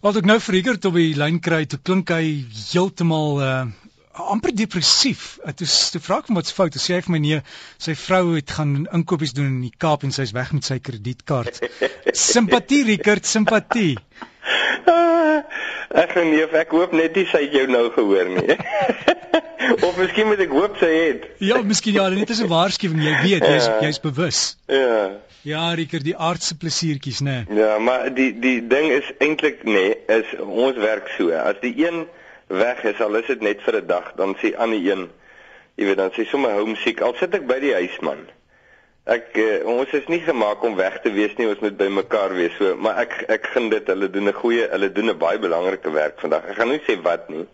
Wat ek nou vir Rigert op die lyn kry, toe klink hy heeltemal uh amper depressief. Dit is te vra hom wat's fout. Hy sê hy vir my nee, sy vrou het gaan inkopies doen in die Kaap en sy's weg met sy kredietkaart. Simpatie Rigert, simpatie. Ek nee, ek hoop net nie sy het jou nou gehoor nie. of miskien moet ek hoop sy het. ja, miskien ja, net as 'n waarskuwing, jy weet, jy's jy's bewus. Ja. Ja, Riker, die aardse plesiertjies, né? Nee. Ja, maar die die ding is eintlik nê, nee, is ons werk so. As die een weg is, al is dit net vir 'n dag, dan sê aan die een, jy weet, dan sê sommer homesick. Al sit ek by die huis man. Ek uh, ons is nie gemaak om weg te wees nie, ons moet by mekaar wees. So, maar ek ek vind dit hulle doen 'n goeie, hulle doen 'n baie belangrike werk vandag. Ek gaan nie sê wat nie.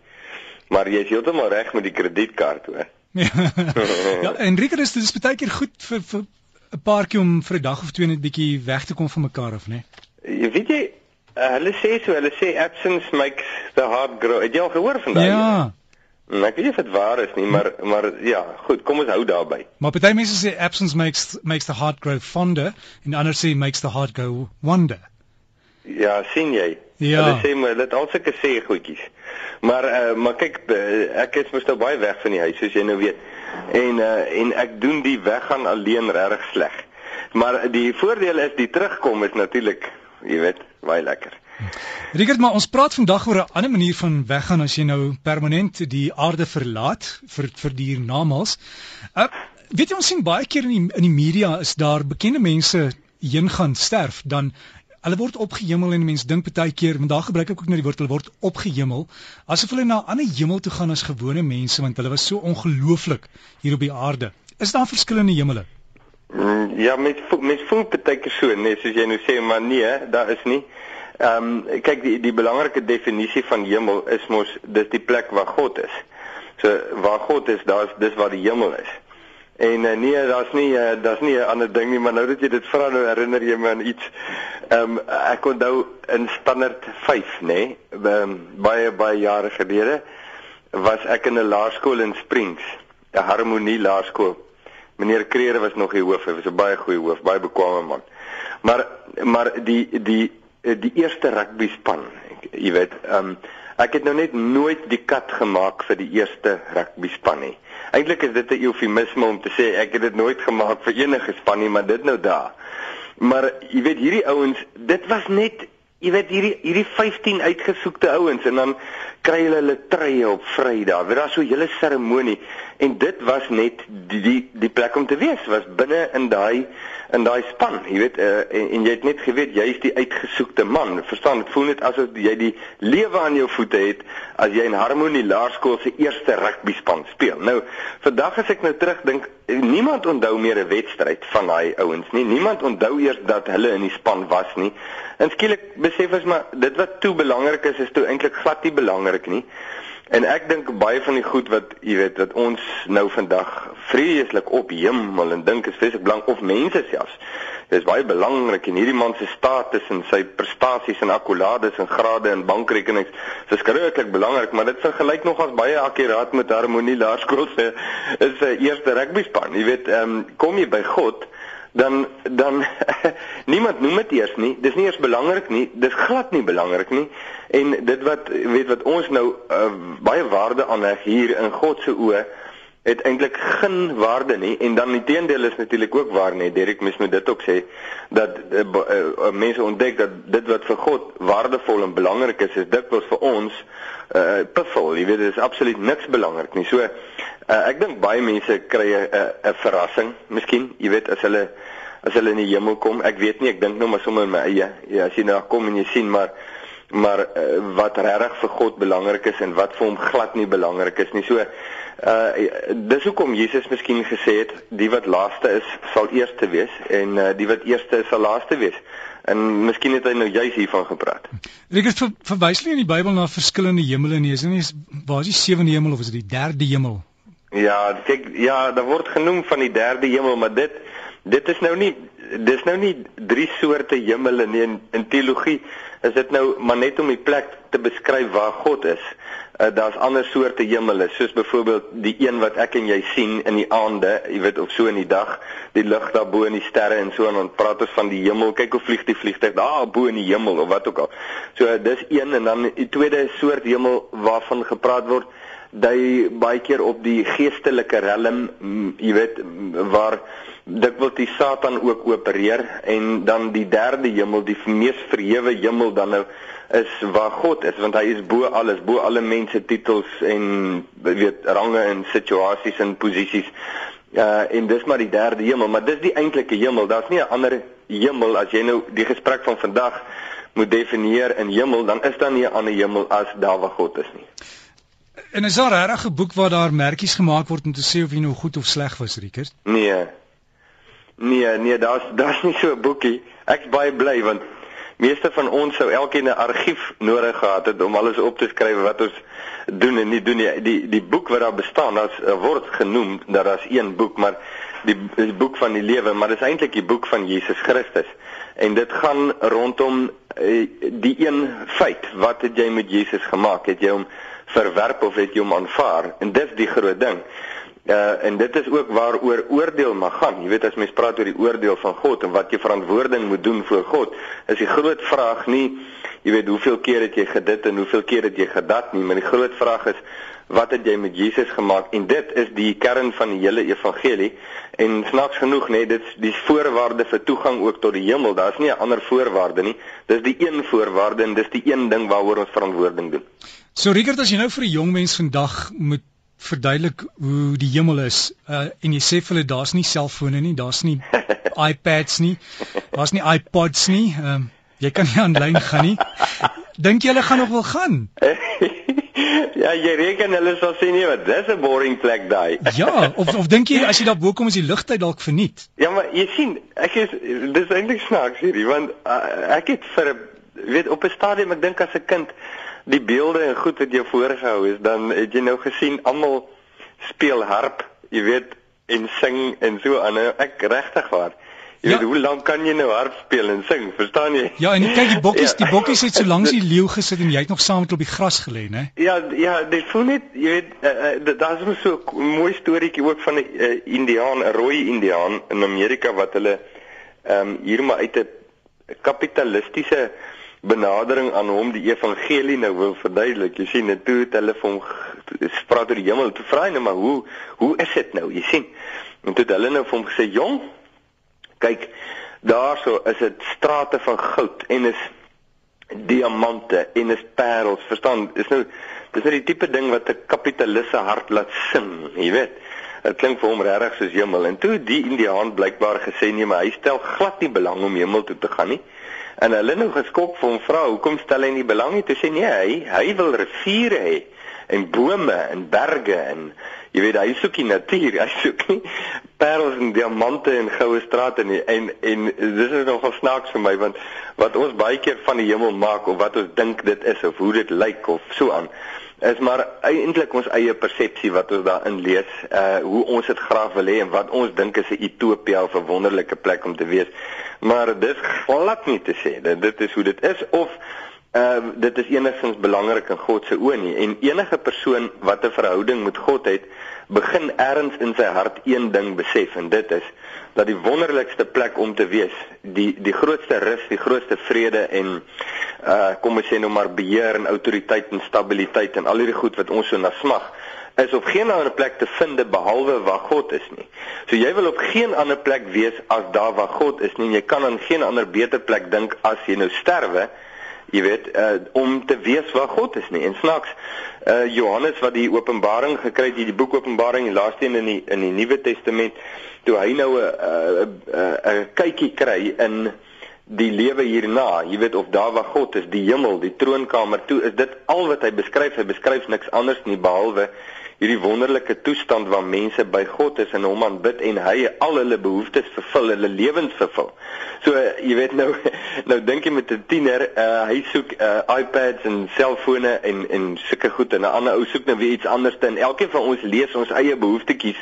Maar jy is heeltemal reg met die kredietkaart hoor. ja, en Riker is dit baie keer goed vir vir 'n paartjie om vir 'n dag of twee net bietjie weg te kom van mekaar of nee. Jy weet jy, uh, hulle sê so, hulle sê absence makes the heart grow. Het jy al gehoor van daai? Ja. Nee, ek weet nie of dit waar is nie, maar maar ja, goed, kom ons hou daarby. Maar party mense sê absence makes makes the heart grow fonder en ander sê makes the heart go wonder. Ja, sien jy? Ja. Hulle sê maar dit al sulke sê goedjies. Maar uh, maar kyk uh, ek is mos nou baie weg van die huis soos jy nou weet. En uh, en ek doen die weggaan alleen regtig sleg. Maar die voordeel is die terugkom is natuurlik, jy weet, baie lekker. Rigert, maar ons praat vandag oor 'n ander manier van weggaan as jy nou permanent die aarde verlaat vir vir die hiernamaals. Uh, weet jy ons sien baie keer in die, in die media is daar bekende mense heen gaan sterf dan hulle word opgehemel en mense dink baie keer, want daar gebruik ek ook nou die woord hulle word opgehemel, asof hulle na 'n ander hemel toe gaan as gewone mense want hulle was so ongelooflik hier op die aarde. Is daar verskillende hemele? Mm, ja, mens mens voel baie keer so, nee, soos jy nou sê, maar nee, daar is nie. Ehm um, kyk die die belangrike definisie van hemel is mos dis die plek waar God is. So waar God is, daar's dis waar die hemel is. En uh, nee, daar's nie uh, daar's nie 'n ander ding nie, maar nou dat jy dit vra nou herinner jy my aan iets. Ehm um, ek onthou in standaard 5, nê, nee, um, baie baie jare gelede was ek in 'n laerskool in Springs, 'n harmonie laerskool. Meneer Kreer was nog die hoof, hy was 'n baie goeie hoof, baie bekwame man. Maar maar die die die eerste rugby span, jy weet, ehm um, ek het nou net nooit die kat gemaak vir die eerste rugby span nie. Eintlik is dit 'n eufemisme om te sê ek het dit nooit gemaak vir enige span nie, maar dit nou daar. Maar jy weet hierdie ouens, dit was net jy weet hierdie hierdie 15 uitgesoekte ouens en dan kry hulle hulle treye op Vrydag. Dit was so 'n hele seremonie en dit was net die die die plek om te wees was binne in daai in daai span, jy weet, uh, en, en jy het net geweet jy's die uitgesoekte man. Verstaan, dit voel net asof jy die lewe aan jou voete het as jy in Harmonie Laerskool se eerste rugby span speel. Nou, vandag as ek nou terugdink, niemand onthou meer 'n wedstryd van daai ouens nie. Niemand onthou eers dat hulle in die span was nie. En skielik besef ons maar dit wat toe belangrik is, is toe eintlik glad nie belangrik nie. En ek dink baie van die goed wat jy weet wat ons nou vandag vreeslik op hemel en dink is vreeslik belangrik of mense selfs. Dit is baie belangrik en hierdie man se status en sy prestasies en akkolades en grade en bankrekenings is verskriklik belangrik, maar dit vergelyk nogals baie akkuraat met Harmonie Laerskool se is 'n eerste rugbyspan. Jy weet, ehm um, kom jy by God dan dan niemand noem dit eers nie. Dis nie eers belangrik nie. Dis glad nie belangrik nie. En dit wat weet wat ons nou uh, baie waarde aanheg hier in God se oë het eintlik geen waarde nie en dan die teendeel is natuurlik ook waar nie. Derek mis moet dit ook sê dat uh, uh, mense ontdek dat dit wat vir God waardevol en belangrik is, is dikwels vir ons uh piffel. Jy weet dit is absoluut niks belangrik nie. So uh, ek dink baie mense kry 'n 'n verrassing, miskien, jy weet as hulle as hulle in die hemel kom. Ek weet nie, ek dink nou maar sommer in my eie. Ja, as jy nou kom en jy sien maar maar uh, wat regtig vir God belangrik is en wat vir hom glad nie belangrik is nie. So uh dis hoekom Jesus miskien gesê het die wat laaste is sal eerste wees en uh, die wat eerste is sal laaste wees. En miskien het hy nou juis hiervan gepraat. Ek het ver, verwys nie in die Bybel na verskillende hemele nie. Is dit nie waar is die sewende hemel of is dit die derde hemel? Ja, kyk, ja, daar word genoem van die derde hemel, maar dit dit is nou nie dis nou nie drie soorte hemele nie in, in teologie is dit nou maar net om die plek te beskryf waar God is. Uh, Daar's ander soorte hemele, soos byvoorbeeld die een wat ek en jy sien in die aande, jy weet of so in die dag, die lig daarbo en die sterre en so en dan praat ons van die hemel. Kyk hoe vlieg die vliegtuig daar bo in die hemel of wat ook al. So dis een en dan die tweede soort hemel waarvan gepraat word dui baie keer op die geestelike realm, jy weet, waar dikwels die Satan ook opereer en dan die derde hemel, die mees verhewe hemel dan nou is waar God is want hy is bo alles, bo alle mense titels en weet range en situasies en posisies. Uh en dis maar die derde hemel, maar dis die eintlike hemel. Daar's nie 'n ander hemel as jy nou die gesprek van vandag moet definieer in hemel, dan is daar nie 'n ander hemel as daar waar God is nie. En is daar regtig 'n boek waar daar merkies gemaak word om te sê of jy nou goed of sleg was, Rickert? Nee. Nee, nee, daar's daar's nie so 'n boekie. Ek's baie bly want meeste van ons sou elkeen 'n argief nodig gehad het om alles op te skryf wat ons doen en nie doen nie. Die die boek wat daar bestaan, daar's word genoem dat daar's een boek, maar die, die boek van die lewe, maar dis eintlik die boek van Jesus Christus. En dit gaan rondom uh, die een feit, wat het jy met Jesus gemaak? Het jy hom verwerp of het jy hom aanvaar? En dis die groot ding. Uh en dit is ook waaroor oordeel mag gaan. Jy weet as mens praat oor die oordeel van God en wat jy verantwoording moet doen voor God, is die groot vraag nie jy weet hoeveel keer het jy gedit en hoeveel keer het jy gedat nie, maar die groot vraag is wat het jy met Jesus gemaak? En dit is die kern van die hele evangelie. En snaaks genoeg nê, nee, dit dis voorwaarde vir toegang ook tot die hemel. Daar's nie 'n ander voorwaarde nie. Dis die een voorwaarde en dis die een ding waaroor ons verantwoording doen. So Rickert, as jy nou vir 'n jong mens vandag moet verduidelik hoe die hemel is uh, en jy sê vir hulle daar's nie selfone nie, daar's nie iPads nie, daar's nie iPods nie. Um, jy kan nie aanlyn gaan nie. Dink jy hulle gaan nog wil gaan? ja, jy reken hulle sal sê nee, wat dis 'n boring plek daai. ja, of of dink jy as jy daar bo kom is die ligtyd dalk verniet? Ja, maar jy sien, ek is dis eintlik snaaks hierdie want uh, ek het vir weet op 'n stadium ek dink as 'n kind die beelde en goed wat jy voorgehou is, dan het jy nou gesien almal speel harp, jy weet, en sing en so aan. Nou, ek regtig waar. Jy ja. weet hoe lank kan jy nou harp speel en sing? Verstaan jy? Ja, en kyk die bokkies, ja. die bokkies het so langs die leeu gesit en jy het nog saam met op die gras gelê, né? Ja, ja, dit voel net, jy weet, uh, uh, daar's mos so 'n mooi storieetjie ook van 'n uh, Indiaan, 'n rooi Indiaan in Amerika wat hulle ehm um, hier maar uit 'n kapitalistiese benadering aan hom die evangelie nou wil verduidelik. Jy sien, en toe het hulle vir hom spraak oor die hemel. Toe vra hy nou maar hoe hoe is dit nou? Jy sien. En toe het hulle nou vir hom gesê, "Jong, kyk, daarso is dit strate van goud en is diamante en is parels. Verstaan? Dis nou dis nou die tipe ding wat 'n kapitaliste hart laat sing, jy weet." Dit klink vir hom regtig soos hemel. En toe die Indiaan blykbaar gesê nee, maar hy stel glad nie belang om hemel toe te gaan nie. En hulle nou geskok vir hom vra, "Hoekom stel hy nie belang nie?" Toe sê nee, hy hy wil riviere hê en bome en berge en jy weet hy soek die natuur, hy soek nie parels en diamante en goue strate nie. En en dis is nogal snaaks vir my want wat ons baie keer van die hemel maak of wat ons dink dit is of hoe dit lyk of so aan is maar eintlik ons eie persepsie wat ons daarin lees, uh hoe ons dit graag wil hê en wat ons dink is 'n utopia of 'n wonderlike plek om te wees. Maar dit glad nie te sê dat dit is hoe dit is of uh dit is enigstens belangrik in God se oë nie en enige persoon wat 'n verhouding met God het, begin ergens in sy hart een ding besef en dit is dat die wonderlikste plek om te wees, die die grootste rus, die grootste vrede en uh kom ons sê nou maar beheer en autoriteit en stabiliteit en al hierdie goed wat ons so na smag is op geen ander plek te vind behalwe waar God is nie. So jy wil op geen ander plek wees as daar waar God is nie. Jy kan aan geen ander beter plek dink as jy nou sterwe jy weet uh, om te weet waar God is nie. En snaaks uh, Johannes wat die openbaring gekry het die boek Openbaring die laaste een in die in die Nuwe Testament toe hy nou 'n 'n 'n kykie kry in die lewe hierna jy weet of daar waar God is die hemel die troonkamer toe is dit al wat hy beskryf. Hy beskryf niks anders nie behalwe hierdie wonderlike toestand waar mense by God is en hom aanbid en hy al hulle behoeftes vervul, hulle lewens vervul. So jy weet nou nou dink jy met 'n tiener, uh, hy soek uh, iPads en selfone en en sulke goed en 'n ander ou soek nou weer iets anders en elkeen van ons lees ons eie behoeftetjies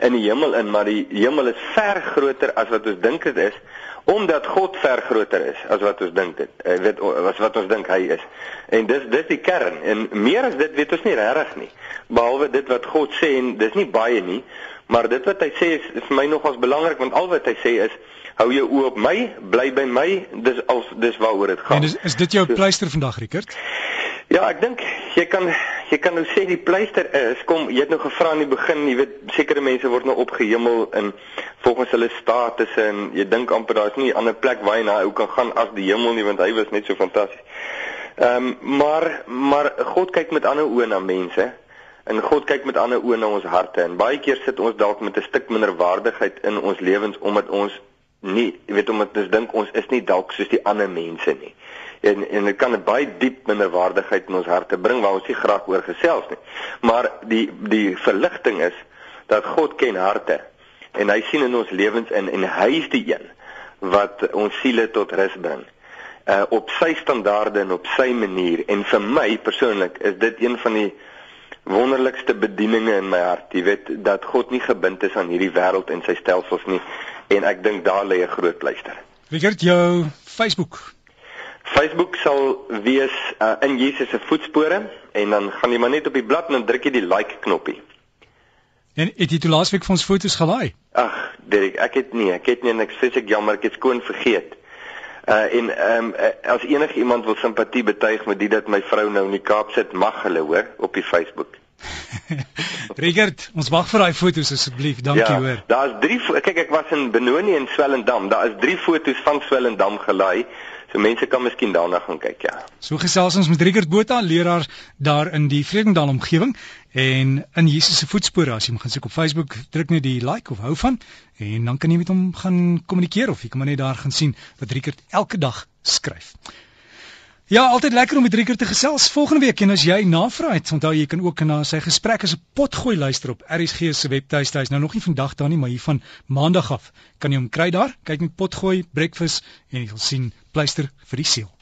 in die hemel in, maar die hemel is ver groter as wat ons dink dit is omdat God ver groter is as wat ons dink dit. Hy weet was wat ons dink hy is. En dis dis die kern en meer as dit weet ons nie regtig nie. Behalwe dit wat God sê en dis nie baie nie, maar dit wat hy sê is, is vir my nogals belangrik want al wat hy sê is hou jou oë op my, bly by my, dis al dis waaroor dit gaan. En is, is dit jou pleister vandag, Rickert? Ja, ek dink jy kan jy kan nou sê die pleister is kom jy het nou gevra in die begin, jy weet sekere mense word nou opgehemel in volgens hulle status en jy dink amper daar's nie 'n ander plek waar jy na ou kan gaan as die hemel nie want hy was net so fantasties. Ehm um, maar maar God kyk met ander oë na mense en God kyk met ander oë na ons harte en baie keer sit ons dalk met 'n stuk minder waardigheid in ons lewens omdat ons nie jy weet omdat ons dink ons is nie dalk soos die ander mense nie en en dit kan 'n baie diep minderwaardigheid in ons harte bring waar ons nie graag oor gesels nie. Maar die die verligting is dat God ken harte en hy sien in ons lewens in en hy is die een wat ons siele tot rus bring. Uh op sy standaarde en op sy manier en vir my persoonlik is dit een van die wonderlikste bedieninge in my hart. Jy weet dat God nie gebind is aan hierdie wêreld en sy stelsels nie en ek dink daar lê 'n groot luister. Het jou Facebook Facebook sal wees uh, in Jesus se voetspore en dan gaan jy maar net op die blad en dan druk jy die like knoppie. En het jy toe laasweek vir ons foto's gelaai? Ag, Dirk, ek het nie, ek het nie en ek sê ek jammer, ek het skoon vergeet. Uh en ehm um, as enige iemand wil simpatie betuig met dit dat my vrou nou in die Kaap sit, mag hulle hoor op die Facebook. Richard, ons wag vir daai foto's asseblief. Dankie ja, hoor. Daar's 3 kyk ek was in Benoni en Swellendam. Daar is 3 foto's van Swellendam gelaai. So mense kan miskien daarna gaan kyk, ja. So gesels ons met Richard Botha, leraar daar in die Vredendal omgewing en in Jesus se voetspore as jy hom gaan soek op Facebook, druk net die like of hou van en dan kan jy met hom gaan kommunikeer of jy kan maar net daar gaan sien wat Richard elke dag skryf. Ja, altyd lekker om met Rieker te gesels. Volgende week en as jy navraag het, onthou jy kan ook na sy gesprek as 'n potgooi luister op RSG se webtuiste. Hy's nou nog nie vandag daar nie, maar hier van Maandag af kan jy hom kry daar. Kyk met potgooi breakfast en jy sal sien pleister vir die siel.